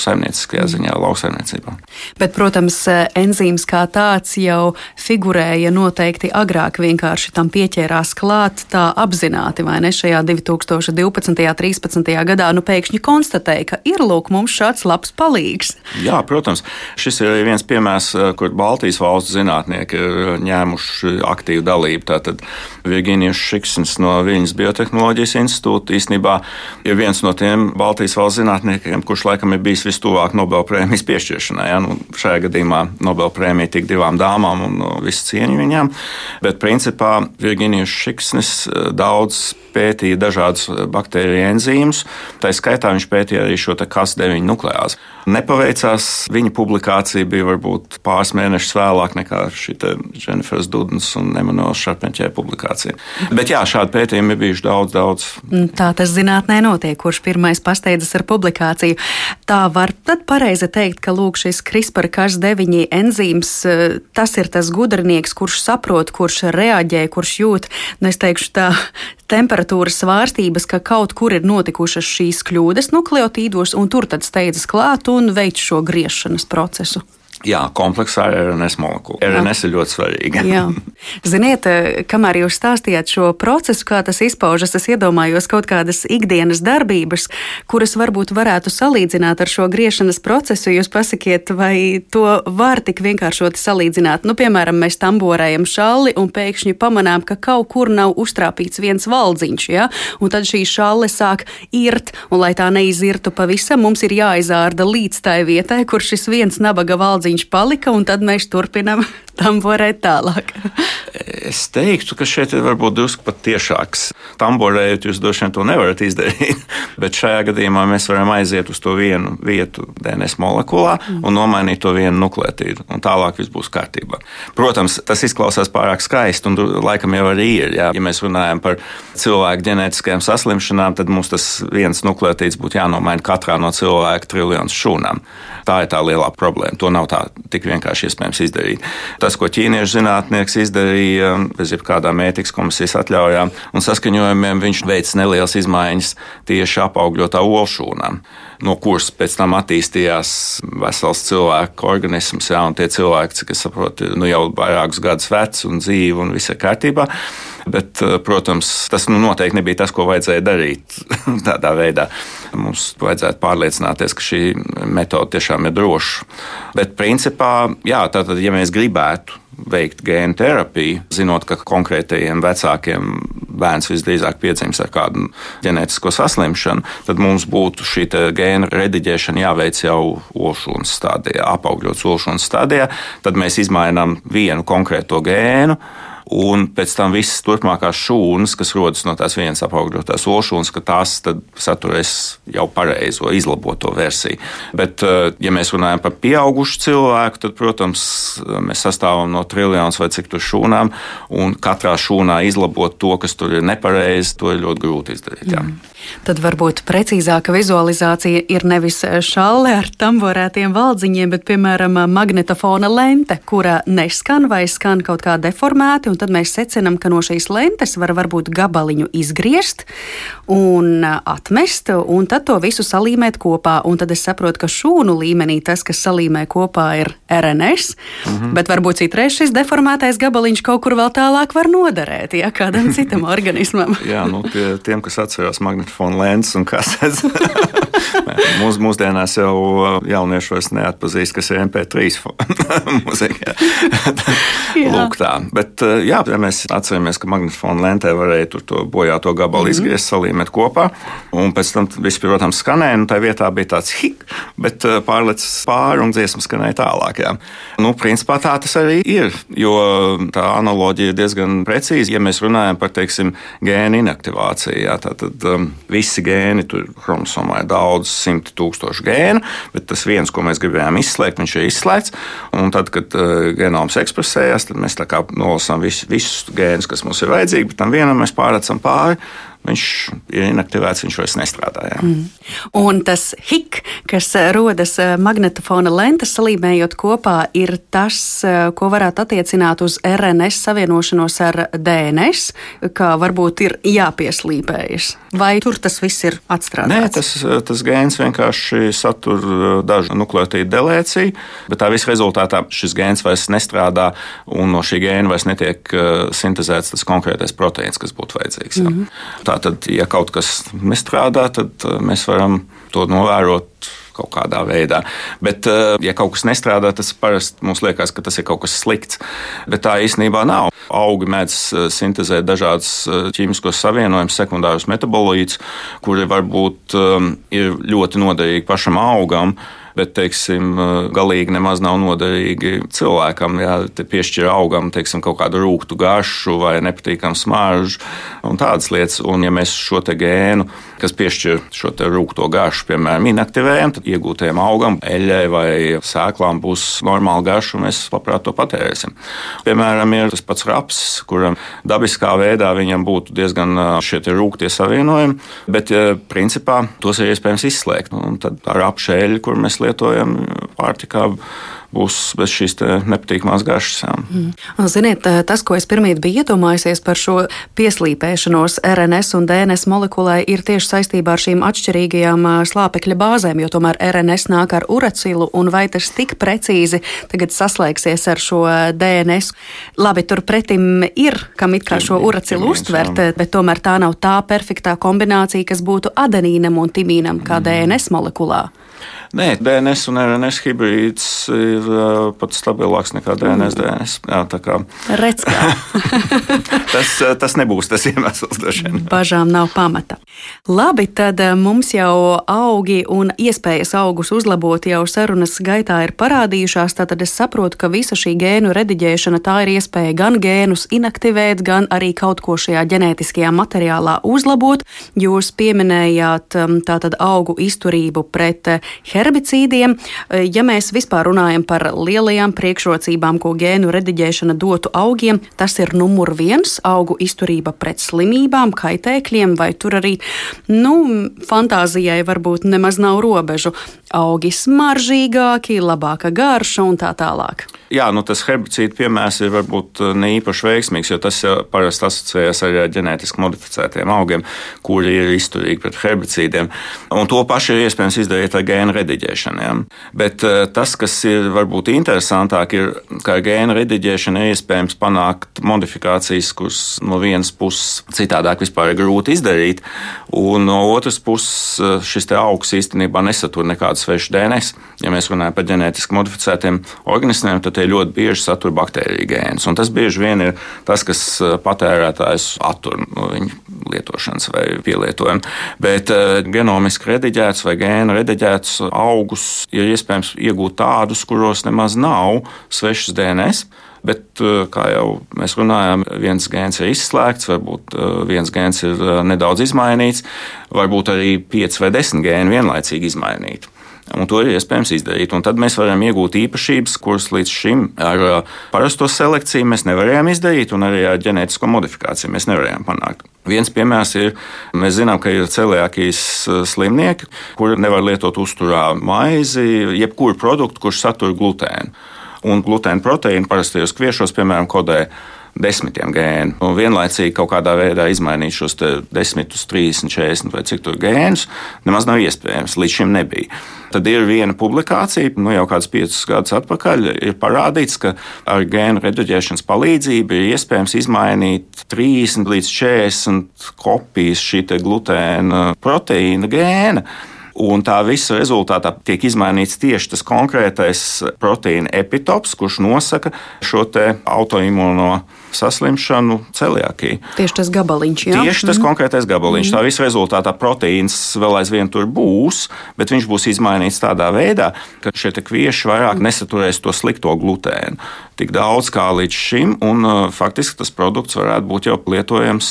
saimnieciskajā ziņā, lauksaimniecībā. Bet, protams, enzīms kā tāds jau figurēja noteikti agrāk, vienkārši tam pieķērās klāt tā apzināti, vai ne? Šajā 2012. un 2013. gadā nu pēkšņi konstatēja, ka ir lūk mums šāds labs palīgs. Jā, protams, šis ir viens piemērs, kur Baltijas valstu zinātnieki ir ņēmuši aktīvu dalību. Tātad Virģīnijas Šiksns no Viņas Biotehnoloģijas institūta īstenībā ir viens no tiem Baltijas valsts zinātniekiem, kurš laikam ir bijis vistuvāk Nobelprēmijas piešķiršanai. Ja? Nu, šajā gadījumā Nobelprēmija tik divām dāmām un no, visu cieņu viņām. Bet principā Virģīnijas Šiksnis eh, daudz pētīja dažādus eh, baktēriju enzīmus. Tā skaitā viņš pētīja arī šo KAS9 nukleāzi. Nepaveicās, viņa publikācija bija varbūt pāris mēnešus vēlāk nekā šī Dženifers Dudens un Emanuels Šarpenķē publikācija. Bet jā, šādi pētījumi ir bijuši daudz, daudz. Mm, tā tas zinātnē notiek, kurš pirmais pasteidzas ar publikāciju. Tā var tad pareizi teikt, ka lūk šis CRISPR-Cas9 enzīms, eh, tas ir tas gudrinieks, kurš saprot, kurš reaģē, kurš jūt, nu es teikšu tā, temperatūras svārstības, ka kaut kur ir notikušas šīs kļūdas nukleotīdos, un tur tad steidzas klāt un veic šo griešanas procesu. Jā, kompleksā ar RNS molekulu. RNS Jā. ir ļoti svarīga. Jā. Ziniet, kamēr jūs stāstījāt šo procesu, kā tas izpaužas, es iedomājos kaut kādas ikdienas darbības, kuras varbūt varētu salīdzināt ar šo griešanas procesu. Jūs pasakiet, vai to var tik vienkāršoti salīdzināt? Nu, piemēram, mēs tamborējam šalli un pēkšņi pamanām, ka kaut kur nav uztrāpīts viens valdziņš, ja? un tad šī šalle sāk irt, un lai tā neizirtu pavisam, mums ir jāizārda līdz tai vietai, kur šis viens nabaga valdziņš maziņš palika, un tad mēs turpinām tamborēt tālāk. es teiktu, ka šeit ir varbūt drusku pat tiešāks. Tamborējot, jūs droši vien to nevarat izdarīt, bet šajā gadījumā mēs varam aiziet uz to vienu vietu DNS molekulā un nomainīt to vienu nukleotīdu, un tālāk viss būs kārtībā. Protams, tas izklausās pārāk skaisti, un laikam jau arī ir. Jā. Ja mēs runājam par cilvēku ģenētiskajām saslimšanām, tad mums tas viens nukleotīds būtu jānomaina katrā no cilvēka triljonus šūnām. Tā ir tā lielā problēma. To nav tā tik vienkārši iespējams izdarīt. Tas, ko ķīniešu zinātnieks izdarīja bez jebkādām ētikas komisijas atļaujām. Un saskaņojumiem, viņš veids nelielas izmaiņas tieši apaugļotā olšūnām no kuras pēc tam attīstījās vesels cilvēku organisms. Jā, un tie cilvēki, cik es saprotu, nu jau vairākus gadus veci un dzīvi un viss ir kārtībā. Bet, eh, protams, tas nu, noteikti nebija tas, ko vajadzēja darīt tādā veidā. Mums vajadzētu pārliecināties, ka šī metode tiešām ir droša. Bet, principā, jā, tātad, ja mēs gribētu veikt gēnu terapiju, zinot, ka konkrētajiem vecākiem bērns visdrīzāk piedzims ar kādu ģenētisko saslimšanu, tad mums būtu šī gēna rediģēšana jāveic jau olšūnas stadijā, apaugļotas olšūnas stadijā. Tad mēs izmainām vienu konkrēto gēnu un pēc tam visas turpmākās šūnas, kas rodas no tās vienas apaugļotās olšūnas, ka tās saturēs jau pareizo, izlaboto versiju. Bet, eh, ja mēs runājam par pieaugušu cilvēku, tad, protams, mēs sastāvam no triljonus vai cik tur šūnām, un katrā šūnā izlabot to, kas tur ir nepareizi, to ir ļoti grūti izdarīt. Jā. Mm. Tad varbūt precīzāka vizualizācija ir nevis šalle ar tamborētiem valdziņiem, bet, piemēram, magnetofona lente, kura neskan vai skan kaut kā deformēti, un tad mēs secinām, ka no šīs lentes var varbūt gabaliņu izgriezt un atmest, un tad to visu salīmēt kopā. Un tad es saprotu, ka šūnu līmenī tas, kas salīmē kopā, ir RNS, -hmm. bet varbūt citreiz šis deformētais gabaliņš kaut kur vēl tālāk var noderēt, ja kādam citam organismam. Jā, nu, tie, tiem, kas atcerās magnetofonu lentes un kasetes. Mūs, mūsdienās jau uh, jaunieši vairs neatpazīst, kas ir MP3 mūzika. Lūk, tā. Bet, uh, jā, ja mēs atceramies, ka magnetofona lentē varēja tur to bojāto gabalu mm -hmm. izgriezt, salīmēt kopā, un pēc tam viss, protams, skanēja, un tā vietā bija tāds hik, bet uh, pārlecis pāri un dziesma skanēja tālāk. Jā. Nu, principā tā tas arī ir, jo tā analoģija ir diezgan precīza. Ja mēs runājam par, teiksim, gēnu inaktivāciju, jā, tad um, visi gēni tur chromosomā ir daudz simti tūkstošu gēnu, bet tas viens, ko mēs gribējām izslēgt, viņš ir izslēgts. Un tad, kad uh, genoms ekspresējas, tad mēs nolasām vis, visus gēnus, kas mums ir vajadzīgi, bet tam vienam mēs pārlecam pāri viņš ir inaktivēts, viņš vairs nestrādā. Jā. Mm. Un tas hik, kas rodas magnetofona lentes salīmējot kopā, ir tas, ko varētu attiecināt uz RNS savienošanos ar DNS, kā varbūt ir jāpieslīpējas. Vai tur tas viss ir atstrādāts? Nē, tas, tas gēns vienkārši satur dažu nukleotīdu delēciju, bet tā visa rezultātā šis gēns vairs nestrādā un no šī gēna vairs netiek sintēzēts tas konkrētais proteīns, kas būtu vajadzīgs. Mm -hmm. Tātad, ja kaut kas nestrādā, tad mēs varam to novērot kaut kādā veidā. Bet, eh, ja kaut kas nestrādā, tas parasti mums liekas, ka tas ir kaut kas slikts. Bet tā īstenībā nav. Augi mēdz eh, sintēzēt dažādas ķīmiskos savienojumus, sekundārus metabolītus, kuri varbūt ir ļoti noderīgi pašam augam bet teiksim, galīgi nemaz nav noderīgi cilvēkam. Jā, piešķir augam teiksim, kaut kādu rūkstu garšu vai nepatīkamu smaržu un tādas lietas. Un, ja mēs šo gēnu, kas piešķir šo rūksto garšu, piemēram, inaktivējam, tad iegūtajam augam, eļļai vai sēklām būs normāla garša, un mēs labprāt to patērēsim. Piemēram, ir tas pats raps, kuram dabiskā veidā viņam būtu diezgan šie rūktie savienojumi, bet principā tos ir iespējams izslēgt. Un tad ar apšēļu, kur mēs lietojam pārtikā, būs bez šīs nepatīkamās garšas. Mm. Ziniet, tas, ko es pirmie biju iedomājusies par šo pieslīpēšanos RNS un DNS molekulai, ir tieši saistībā ar šīm atšķirīgajām slāpekļa bāzēm, jo tomēr RNS nāk ar uracilu, un vai tas tik precīzi tagad saslēgsies ar šo DNS. Labi, tur pretim ir, kam it kā šo uracilu uztvert, bet tomēr tā nav tā perfektā kombinācija, kas būtu adenīnam un timīnam kā mm. DNS molekulā. Nē, DNS un RNS hibrīds ir uh, pat stabilāks nekā DNS. Mm. DNS. Jā, tā kā tas, tas nebūs tas iemesls. Bažām nav pamata. Labi, tad mums jau augi un iespējas augus uzlabot jau sarunas gaitā ir parādījušās. Tad es saprotu, ka visa šī gēnu rediģēšana tā ir iespēja gan gēnus inaktivēt, gan arī kaut ko šajā ģenētiskajā materiālā uzlabot. Jūs pieminējāt tātad augu izturību pret herbicidiem herbicīdiem. Eh, ja mēs vispār runājam par lielajām priekšrocībām, ko gēnu rediģēšana dotu augiem, tas ir numur viens - augu izturība pret slimībām, kaitēkļiem, vai tur arī nu, fantāzijai varbūt nemaz nav robežu. Augi smaržīgāki, labāka garša un tā tālāk. Jā, nu tas herbicīdu piemērs ir varbūt uh, ne īpaši veiksmīgs, jo tas parasti asociējas ar ģenētiski modificētiem augiem, kuri ir izturīgi pret herbicīdiem. Un to pašu ir iespējams izdarīt ar gēnu rediģēšanu. Ja? Bet uh, tas, kas ir varbūt interesantāk, ir, ka ar gēnu rediģēšanu ir iespējams panākt modifikācijas, kuras no vienas puses citādāk vispār ir grūti izdarīt, un no otras puses uh, šis augs īstenībā nesatur nekādu svešu DNS. Ja mēs runājam par ģenētiski modificētiem organismiem, tad tie ļoti bieži satur baktēriju gēnus. Tas bieži vien ir tas, kas eh, patērētājs attur no viņa lietošanas vai pielietojuma. Bet uh, genomiski rediģēts vai gēnu rediģēts augus ir iespējams iegūt tādus, kuros nemaz nav svešas DNS. Bet, eh, kā jau mēs runājām, viens gēns ir izslēgts, varbūt viens gēns ir nedaudz izmainīts, varbūt arī pieci vai desmit gēni vienlaicīgi izmainīti. Un to ir iespējams izdarīt. Un tad mēs varam iegūt īpašības, kuras līdz šim ar uh, parasto selekciju mēs nevarējām izdarīt, un arī ar ģenētisko modifikāciju mēs nevarējām panākt. Viens piemērs ir, mēs zinām, ka ir celiakijas uh, slimnieki, kuri nevar lietot uzturā maizi, jebkuru produktu, kurš satur glutēnu. Un glutēna proteīna parastajos kviešos, piemēram, kodē desmitiem gēnu. Un vienlaicīgi kaut kādā veidā izmainīt šos 10, 30, 40 vai cik tur gēnus nemaz nav iespējams. Līdz šim nebija. Tad ir viena publikācija, nu jau kādus piecus gadus atpakaļ, ir parādīts, ka ar gēnu reduģēšanas palīdzību ir iespējams izmainīt 30 līdz 40 kopijas šī glutēna proteīna gēna. Un tā visa rezultātā tiek izmainīts tieši tas konkrētais proteīna epitops, kurš nosaka šo autoimūno saslimšanu celiakiju. Tieši tas gabaliņš, jā. Tieši tas mm. konkrētais gabaliņš. Mm. Tā visa rezultātā proteīns vēl aizvien tur būs, bet viņš būs izmainīts tādā veidā, ka šie kvieši vairāk mm. nesaturēs to slikto glutēnu. Tik daudz kā līdz šim, un faktiski tas produkts varētu būt jau lietojams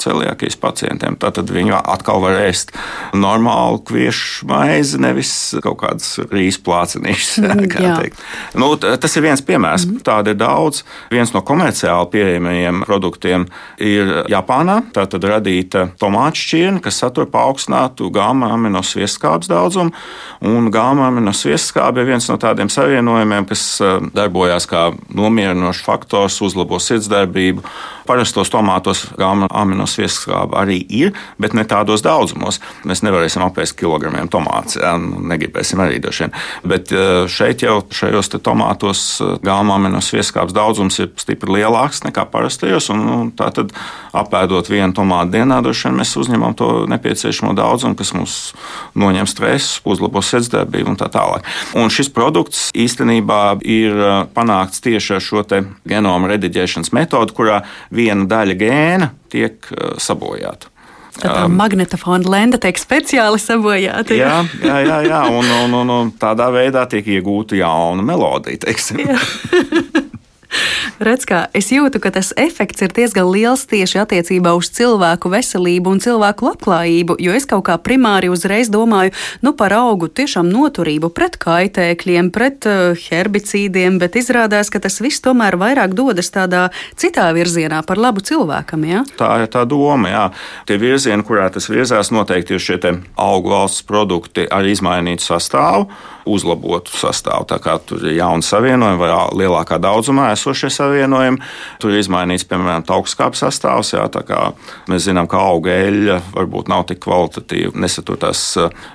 celiakijas pacientiem. Tātad viņi atkal var ēst normālu kviešu maizi, nevis kaut kādas rīsu plācenīšas. Mm, nu, tas ir viens piemērs. Mm. Tāda ir daudz. Viens no komerciāli pieejamajiem produktiem ir Japānā. Tā tad radīta tomātu šķirne, kas satur paaugstinātu gāma aminoskābes daudzumu. Un gāma aminoskābe ir viens no tādiem savienojumiem, kas eh, darbojās kā nomierinošs faktors, uzlabo sirdsdarbību. Parastos tomātos gāma aminoskābe arī ir, bet ne tādos daudzumos. Mēs nevarēsim apēst kilogramiem tomātus, ja? Nu, negribēsim arī droši vien. Bet eh, šeit jau šajos tomātos eh, gāma aminoskābes daudzums ir stipri lielāks nekā parastajos. Un, un tā tad apēdot vienu tomātu dienā, droši vien mēs uzņemam to nepieciešamo daudzumu, kas mums noņem stresu, uzlabos sirdsdarbību un tā tālāk. Un šis produkts īstenībā ir uh, panākts tieši ar šo genoma rediģēšanas metodu, kurā viena daļa gēna tiek uh, sabojāta. Tā um, magnetofona lenda tiek speciāli sabojāta. Jā, jā, jā, jā. Un, un, un, un tādā veidā tiek iegūta jauna melodija. Redz, kā es jūtu, ka tas efekts ir diezgan liels tieši attiecībā uz cilvēku veselību un cilvēku labklājību, jo es kaut kā primāri uzreiz domāju nu, par augu tiešām noturību pret kaitēkļiem, pret uh, herbicīdiem, bet izrādās, ka tas viss tomēr vairāk dodas tādā citā virzienā par labu cilvēkam. Ja? Tā ir tā doma, jā. Tie virzieni, kurā tas virzās, noteikti ir šie augu valsts produkti ar izmainītu sastāvu uzlabotu sastāvu. Tā kā tur ir jauni savienojumi vai lielākā daudzumā esošie savienojumi. Tur ir izmainīts, piemēram, augstskāpes sastāvs. Jā, mēs zinām, ka auga eļļa varbūt nav tik kvalitatīva, nesatur tās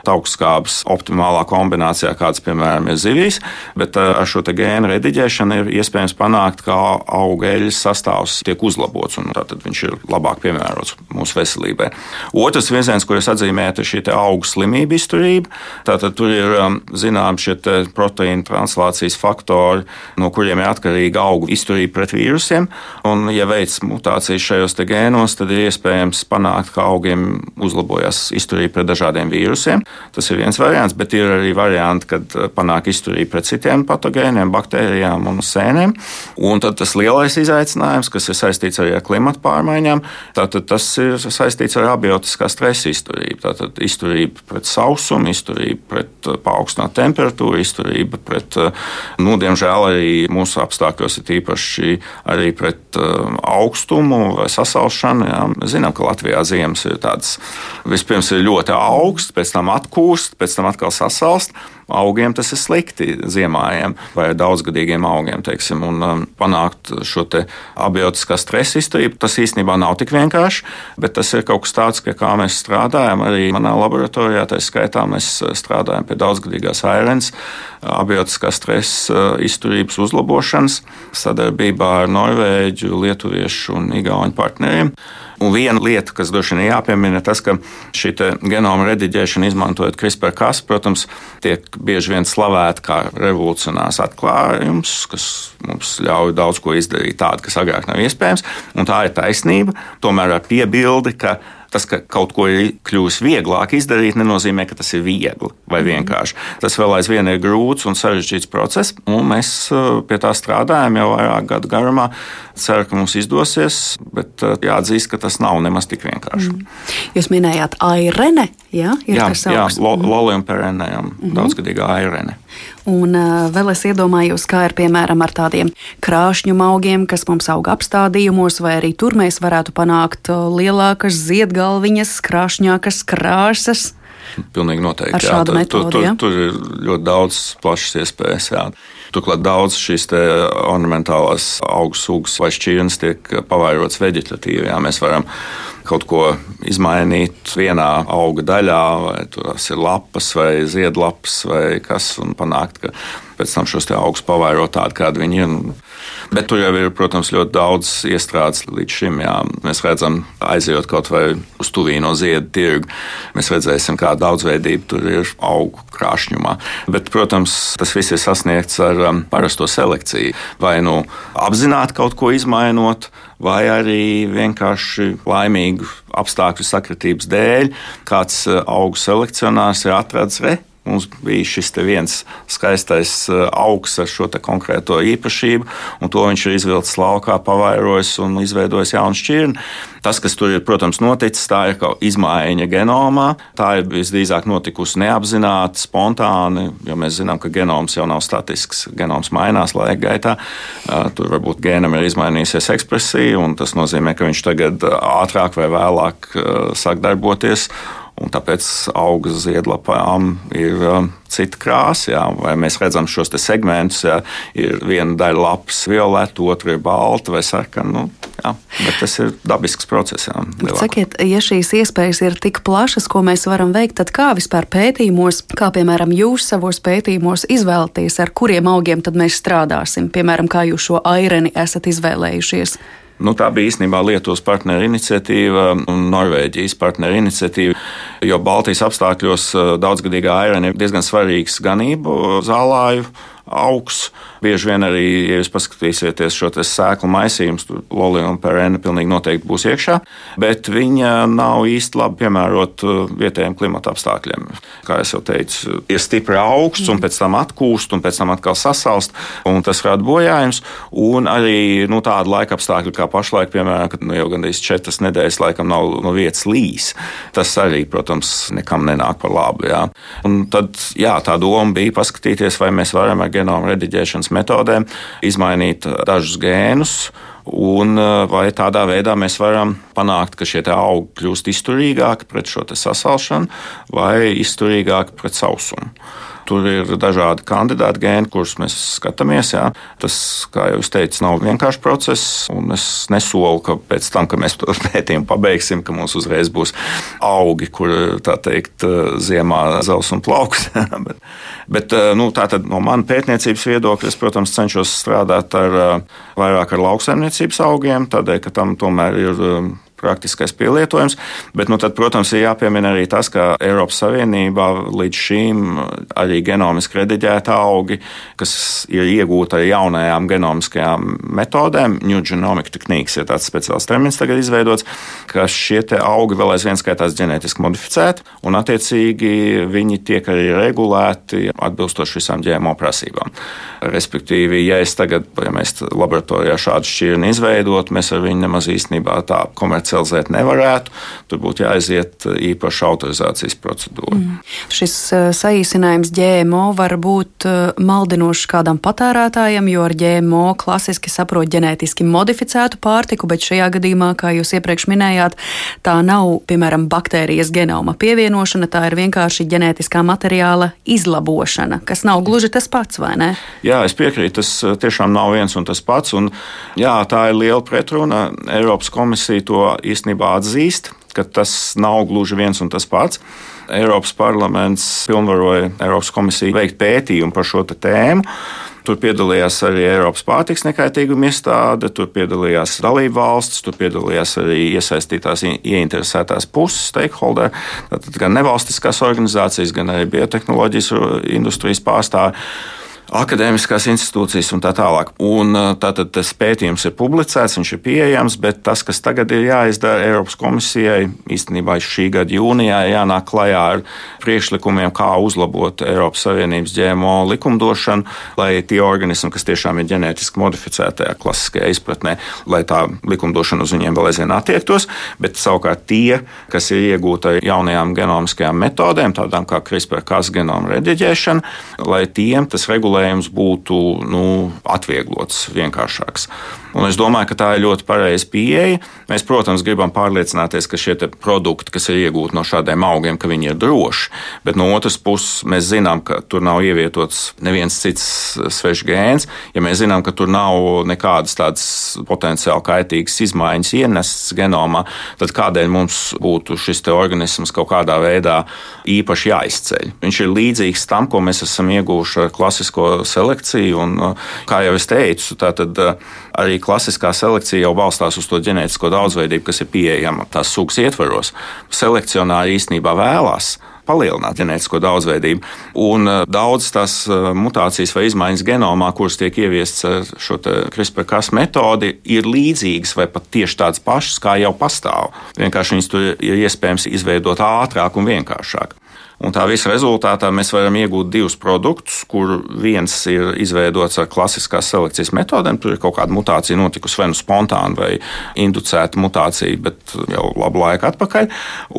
augstskāpes optimālā kombinācijā, kādas, piemēram, ir zivīs. Bet ar šo gēnu rediģēšanu ir iespējams panākt, ka auga eļļas sastāvs tiek uzlabots un tātad viņš ir labāk piemērots mūsu veselībai. Otrs virziens, ko es atzīmēju, ir šī augu slimību izturība. Tātad tur ir zināms, zinām šie proteīna translācijas faktori, no kuriem ir atkarīga augu izturība pret vīrusiem. Un, ja veids mutācijas šajos gēnos, tad ir iespējams panākt, ka augiem uzlabojas izturība pret dažādiem vīrusiem. Tas ir viens variants, bet ir arī varianti, kad uh, panāk izturība pret citiem patogēniem, baktērijām un sēnēm. Un tad tas lielais izaicinājums, kas ir saistīts arī ar klimatu pārmaiņām, tātad tas ir saistīts ar abiotiskā stresa izturību. Tātad izturība pret sausumu, izturība pret uh, paaugstinātu temperatūra, izturība pret, eh, nu, diemžēl arī mūsu apstākļos ir īpaši arī pret uh, augstumu vai sasalšanu. Jā. Zinām, ka Latvijā ziemas ir tādas, vispirms ir ļoti augsts, pēc tam atkūst, pēc tam atkal sasalst augiem tas ir slikti ziemājiem vai daudzgadīgiem augiem. Teiksim, un, um, panākt šo abiotiskā stresa izturību, tas īstenībā nav tik vienkārši, bet tas ir kaut kas tāds, pie kā mēs strādājam. Arī manā laboratorijā, tā skaitā, mēs uh, strādājam pie daudzgadīgās airens, abiotiskā stresa uh, izturības uzlabošanas sadarbībā ar Norvēģu, Lietuviešu un Igauņu partneriem. Un viena lieta, kas droši vien jāpiemina, ir tas, ka šī genoma rediģēšana, izmantojot CRISPR-Cas, protams, tiek bieži vien slavēta kā revolucionārs atklājums, kas mums ļauj daudz ko izdarīt tādu, kas agrāk nav iespējams. Un tā ir taisnība, tomēr ar piebildi, ka Tas, ka kaut ko ir kļuvis vieglāk izdarīt, nenozīmē, ka tas ir viegli vai mhm. vienkārši. Tas vēl aizvien ir grūts un sarežģīts process, un mēs uh, pie tā strādājam jau vairāk gadu garumā. Ceru, ka mums izdosies, bet uh, jāatzīst, ka tas nav nemaz tik vienkārši. Mm. Jūs minējāt airene, jā? Ir jā, jā lo, mhm. lolium perenējam, mm -hmm. daudzgadīgā airene. Un uh, vēl es iedomājos, kā ir piemēram ar tādiem krāšņu augiem, kas mums aug apstādījumos, vai arī tur mēs varētu panākt lielākas ziedgalviņas, krāšņākas krāsas. Pilnīgi noteikti. Ar šādu jā, metodu, tur, tur, tur ir ļoti daudz plašas iespējas. Jā. Turklāt daudz šīs ornamentālās augu sugas vai šķirnes tiek pavairotas veģetatīvi. Jā. Mēs varam kaut ko izmainīt vienā auga daļā, vai tas ir lapas vai ziedlapas vai kas, un panākt, ka pēc tam šos augus pavairot tādu, kādi viņi ir. Bet tur jau ir, protams, ļoti daudz iestrādes līdz šim. Jā. Mēs redzam, aizejot kaut vai uz tuvīno ziedu tirgu, mēs redzēsim, kāda daudzveidība tur ir augu krāšņumā. Bet, protams, tas viss ir sasniegts ar um, parasto selekciju. Vai nu apzināti kaut ko izmainot, vai arī vienkārši laimīgu apstākļu sakritības dēļ kāds uh, augu selekcionārs ir atradzis, re, Mums bija šis viens skaistais uh, augs ar šo konkrēto īpašību, un to viņš ir izvilcis laukā, pavairojis un izveidojis jaunu šķirni. Tas, kas tur ir, protams, noticis, tā ir kaut izmaiņa genomā. Tā ir visdrīzāk notikusi neapzināti, spontāni, jo mēs zinām, ka genoms jau nav statisks. Genoms mainās laika gaitā. Uh, tur varbūt gēnam ir izmainījusies ekspresija, un tas nozīmē, ka viņš tagad ātrāk vai vēlāk sāk darboties un tāpēc auga ziedlapām ir um, cita krāsa. Jā. Vai mēs redzam šos segmentus, jā, ir viena daļa lapas violeta, otra ir balta vai sarkana. Nu, jā, bet tas ir dabisks process. Jā, Sakiet, ja šīs iespējas ir tik plašas, ko mēs varam veikt, tad kā vispār pētījumos, kā piemēram jūs savos pētījumos izvēlaties, ar kuriem augiem tad mēs strādāsim? Piemēram, kā jūs šo aireni esat izvēlējušies? Nu, tā bija īstenībā Lietuvas partneru iniciatīva un Norvēģijas partneru iniciatīva, jo Baltijas apstākļos eh, daudzgadīgā airena ir diezgan svarīgs ganību zālāju augs. Bieži vien arī, ja jūs paskatīsieties šo sēklu maisījumu, tur lolija un perēna pilnīgi noteikti būs iekšā, bet viņa nav īsti labi piemērota uh, vietējiem klimata apstākļiem. Kā jau teicu, ir stipri augsts, un pēc tam atkūst, un pēc tam atkal sasalst, un tas rada bojājumus. Un arī nu, tāda laika apstākļa, kā pašlaik, piemēram, kad nu, jau gandrīz četras nedēļas laikam nav no vietas līs, tas arī, protams, nekam nenāk par labu. Jā. Un tad jā, tā doma bija paskatīties, vai mēs varam ar genoma rediģēšanas metodēm izmainīt dažus gēnus. Un vai tādā veidā mēs varam panākt, ka šie augi kļūst izturīgāki pret šo sasalšanu vai izturīgāki pret sausumu. Tur ir dažādi kandidāti gēni, kurus mēs skatāmies. Jā. Tas, kā jau es teicu, nav vienkāršs process. Es nesolu, ka pēc tam, kad mēs to pētījumu pabeigsim, ka mums uzreiz būs augi, kur tā teikt, ziemā zels un plauks. bet, bet nu, no manas pētniecības viedokļa es, protams, cenšos strādāt ar, vairāk ar lauksaimniecības augiem, tādēļ, ka tam tomēr ir praktiskais pielietojums. Bet, nu, tad, protams, ir jāpiemina arī tas, ka Eiropas Savienībā līdz šim arī genomiski rediģēta augi, kas ir iegūta ar jaunajām genomiskajām metodēm, New Genomic Techniques ir tāds speciāls termins tagad izveidots, ka šie augi vēl aizvien skaitās ģenētiski modificēti, un attiecīgi viņi tiek arī regulēti atbilstoši visām ģēmo prasībām. Respektīvi, ja es tagad, ja mēs laboratorijā šādu šķirni izveidot, mēs ar viņu nemaz īstenībā tā komerciāli komercializēt nevarētu. Tur būtu jāaiziet īpaša autorizācijas procedūra. Mm. Šis uh, saīsinājums GMO var būt uh, maldinošs kādam patērētājam, jo ar GMO klasiski saprot ģenētiski modificētu pārtiku, bet šajā gadījumā, kā jūs iepriekš minējāt, tā nav, piemēram, baktērijas genoma pievienošana, tā ir vienkārši ģenētiskā materiāla izlabošana, kas nav gluži tas pats, vai ne? Jā, es piekrītu, tas uh, tiešām nav viens un tas pats. Un, jā, tā ir liela pretruna. Eiropas komisija to īstenībā atzīst, ka tas nav gluži viens un tas pats. Eiropas parlaments pilnvaroja Eiropas komisiju veikt pētījumu par šo tēmu. Tur piedalījās arī Eiropas pārtiks nekaitīguma iestāde, tur piedalījās dalību valsts, tur piedalījās arī iesaistītās ieinteresētās puses, stakeholder, gan nevalstiskās organizācijas, gan arī biotehnoloģijas industrijas pārstāvji akadēmiskās institūcijas un tā tālāk. Un, tātad tas pētījums ir publicēts, viņš ir pieejams, bet tas, kas tagad ir jāizdara Eiropas komisijai, īstenībā šī gada jūnijā jānāk klajā ar priekšlikumiem, kā uzlabot Eiropas Savienības ģēmo likumdošanu, lai tie organismi, kas tiešām ir ģenētiski modificētajā klasiskajā izpratnē, lai tā likumdošana uz viņiem vēl aizvien attiektos, bet savukārt tie, kas ir iegūti ar jaunajām genomiskajām metodēm, tādām kā CRISPR-Cas genoma rediģēšana, lai tiem tas regulē regulējums būtu nu, atvieglots, vienkāršāks. Un es domāju, ka tā ir ļoti pareiza pieeja. Mēs, protams, gribam pārliecināties, ka šie produkti, kas ir iegūti no šādiem augiem, ka viņi ir droši. Bet no otras puses, mēs zinām, ka tur nav ievietots neviens cits svešs gēns. Ja mēs zinām, ka tur nav nekādas tādas potenciāli kaitīgas izmaiņas ienestas genomā, tad kādēļ mums būtu šis organisms kaut kādā veidā īpaši jāizceļ? Viņš ir līdzīgs tam, ko mēs esam ieguvuši ar klasisko selekciju. Un, kā jau es teicu, tātad arī klasiskā selekcija jau balstās uz to ģenētisko daudzveidību, kas ir pieejama tās sugas ietvaros. Selekcionāri īstenībā vēlās palielināt ģenētisko daudzveidību. Un daudz tās mutācijas vai izmaiņas genomā, kuras tiek ieviestas ar šo CRISPR-Cas metodi, ir līdzīgas vai pat tieši tādas pašas, kā jau pastāv. Vienkārši viņas tur ir iespējams izveidot ātrāk un vienkāršāk. Un tā visa rezultātā mēs varam iegūt divus produktus, kur viens ir izveidots ar klasiskās selekcijas metodēm. Tur ir kaut kāda mutācija notikusi vai nu spontāna vai inducēta mutācija, bet jau labu laiku atpakaļ.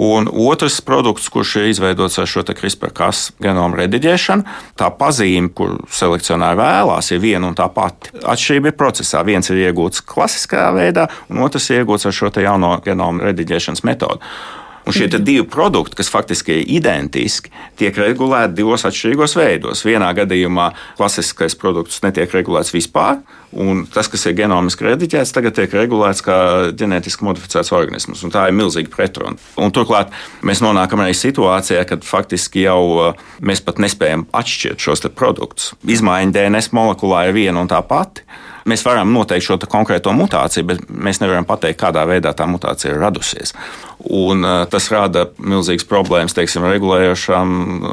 Un otrs produkts, kurš ir izveidots ar šo CRISPR-Cas genomu rediģēšanu, tā pazīme, kur selekcionāri vēlās, ir viena un tā pati. Atšķirība ir procesā. Viens ir iegūts klasiskā veidā, un otrs ir iegūts ar šo jauno genomu rediģēšanas metodu. Un šie divi produkti, kas faktiski ir identiski, tiek regulēti divos atšķirīgos veidos. Vienā gadījumā klasiskais produkts netiek regulēts vispār, un tas, kas ir genomiski rediģēts, tagad tiek regulēts kā ģenētiski modificēts organisms. Tā ir milzīga pretruna. Un turklāt mēs nonākam arī situācijā, kad faktiski jau uh, mēs pat nespējam atšķirt šos produktus. Izmaiņa DNS molekulā ir viena un tā pati. Mēs varam noteikt šo konkrēto mutāciju, bet mēs nevaram pateikt, kādā veidā tā mutācija ir radusies. Un, uh, tas rada milzīgas problēmas teiksim, regulējošām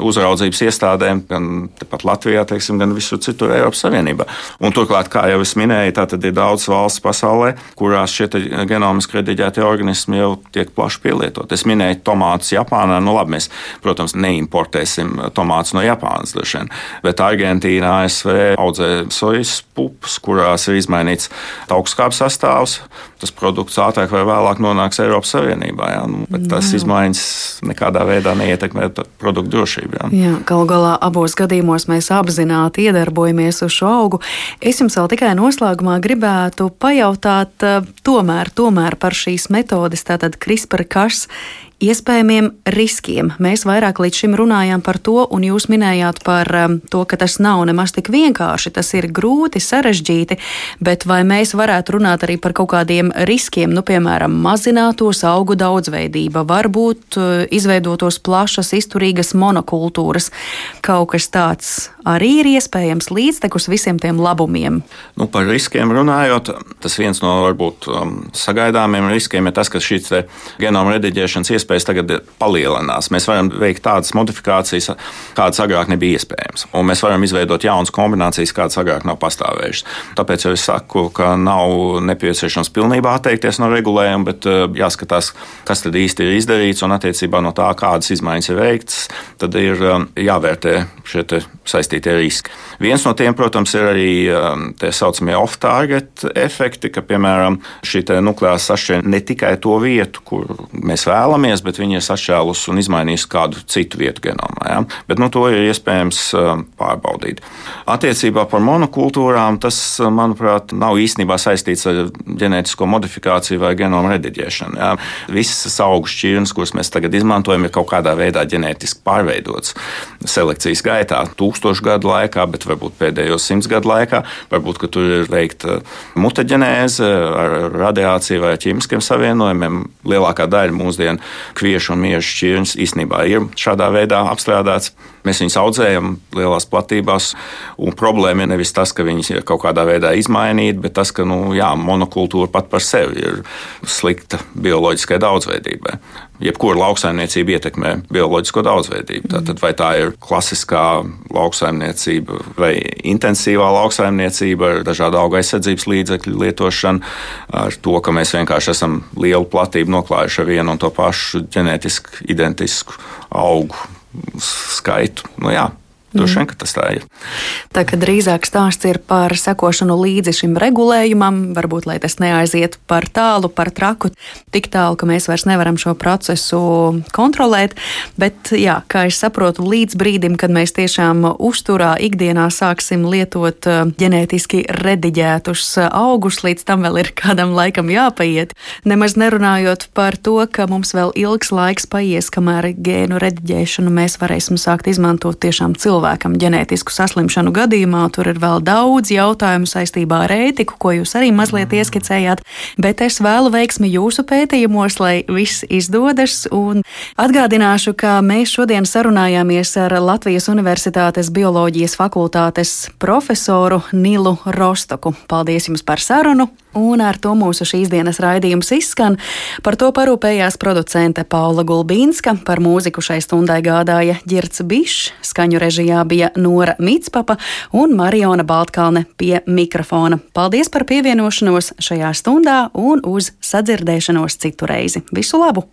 uzraudzības iestādēm, gan tepat Latvijā, teiksim, gan visur citur Eiropas Savienībā. Un, turklāt, kā jau es minēju, ir daudz valsts pasaulē, kurās šie genomiski rediģētie organismi jau tiek plaši pielietot. Es minēju tomātus Japānā. Nu, labi, mēs, protams, neimportēsim tomātus no Japānas, vien, bet Argentīnā, ASV audzē sojas pupas, kurās ir izmainīts augstskāpes sastāvs. Tas produkts ātrāk vai vēlāk nonāks Eiropas Savienībā. Jā, nu, bet tas jā. izmaiņas nekādā veidā neietekmē produktu drošību. Jā. Jā, Galu galā abos gadījumos mēs apzināti iedarbojamies uz šo augu. Es jums vēl tikai noslēgumā gribētu pajautāt eh, tomēr, tomēr par šīs metodes, tātad CRISPR-Cas iespējamiem riskiem. Mēs vairāk līdz šim runājām par to, un jūs minējāt par um, to, ka tas nav nemaz tik vienkārši, tas ir grūti, sarežģīti, bet vai mēs varētu runāt arī par kaut kādiem riskiem, nu, piemēram, mazinātos augu daudzveidība, varbūt uh, izveidotos plašas, izturīgas monokultūras, kaut kas tāds arī ir iespējams līdztekus visiem tiem labumiem? Nu, par riskiem runājot, tas viens no varbūt um, sagaidāmiem riskiem ir tas, ka šīs genoma rediģēšanas iespējas iespējas tagad palielinās. Mēs varam veikt tādas modifikācijas, kādas agrāk nebija iespējamas. Un mēs varam izveidot jaunas kombinācijas, kādas agrāk nav pastāvējušas. Tāpēc es saku, ka nav nepieciešams pilnībā atteikties no regulējuma, bet eh, jāskatās, kas tad īsti ir izdarīts un attiecībā no tā, kādas izmaiņas ir veikts, tad ir eh, jāvērtē šie saistītie riski. Viens no tiem, protams, ir arī eh, tā saucamie off-target efekti, ka, piemēram, šī nukleāra sašķelta ne tikai to vietu, kur mēs vēlamies, mainījies, bet viņi ir sašķēlusi un izmainījusi kādu citu vietu genomā. Ja? Bet nu, to ir iespējams um, pārbaudīt. Attiecībā par monokultūrām tas, uh, manuprāt, nav īstenībā saistīts ar ģenētisko modifikāciju vai genomu rediģēšanu. Ja? Visas augu šķirnes, kuras mēs tagad izmantojam, ir kaut kādā veidā ģenētiski pārveidotas selekcijas gaitā, tūkstošu gadu laikā, bet varbūt pēdējos simts gadu laikā. Varbūt tur ir veikta mutaģenēze ar radiāciju vai ķīmiskiem savienojumiem. Lielākā daļa mūsdienu kviešu un miežu šķirnes īstenībā ir šādā veidā apstrādāts. Mēs viņus audzējam lielās platībās, un problēma ir nevis tas, ka viņas ir kaut kādā veidā izmainīti, bet tas, ka nu, jā, monokultūra pat par sevi ir slikta bioloģiskai daudzveidībai. Jebkura lauksaimniecība ietekmē bioloģisko daudzveidību. Tātad, vai tā ir klasiskā lauksaimniecība vai intensīvā lauksaimniecība ar dažādu auga aizsardzības līdzekļu lietošanu, ar to, ka mēs vienkārši esam lielu platību noklājuši ar vienu un to pašu ģenētiski identisku augu skaitu. Nu, jā, Droši vien, ka tas tā ir. Tā kā drīzāk stāsts ir par sekošanu līdzi šim regulējumam, varbūt lai tas neaiziet par tālu, par traku, tik tālu, ka mēs vairs nevaram šo procesu kontrolēt. Bet, jā, kā es saprotu, līdz brīdim, kad mēs tiešām uzturā ikdienā sāksim lietot uh, ģenētiski rediģētus uh, augus, līdz tam vēl ir kādam laikam jāpaiet. Nemaz nerunājot par to, ka mums vēl ilgs laiks paies, kamēr gēnu rediģēšanu mēs varēsim sākt izmantot tiešām cilvēku cilvēkam ģenētisku saslimšanu gadījumā. Tur ir vēl daudz jautājumu saistībā ar ētiku, ko jūs arī mazliet ieskicējāt, bet es vēlu veiksmi jūsu pētījumos, lai viss izdodas. Un atgādināšu, ka mēs šodien sarunājāmies ar Latvijas Universitātes bioloģijas fakultātes profesoru Nilu Rostoku. Paldies jums par sarunu! Un ar to mūsu šīs dienas raidījums izskan. Par to parūpējās producente Paula Gulbīnska, par mūziku šai stundai gādāja Girts Bišs, skaņu režijā bija Nora Mitspapa un Mariona Baltkalne pie mikrofona. Paldies par pievienošanos šajā stundā un uz sadzirdēšanos citu reizi. Visu labu!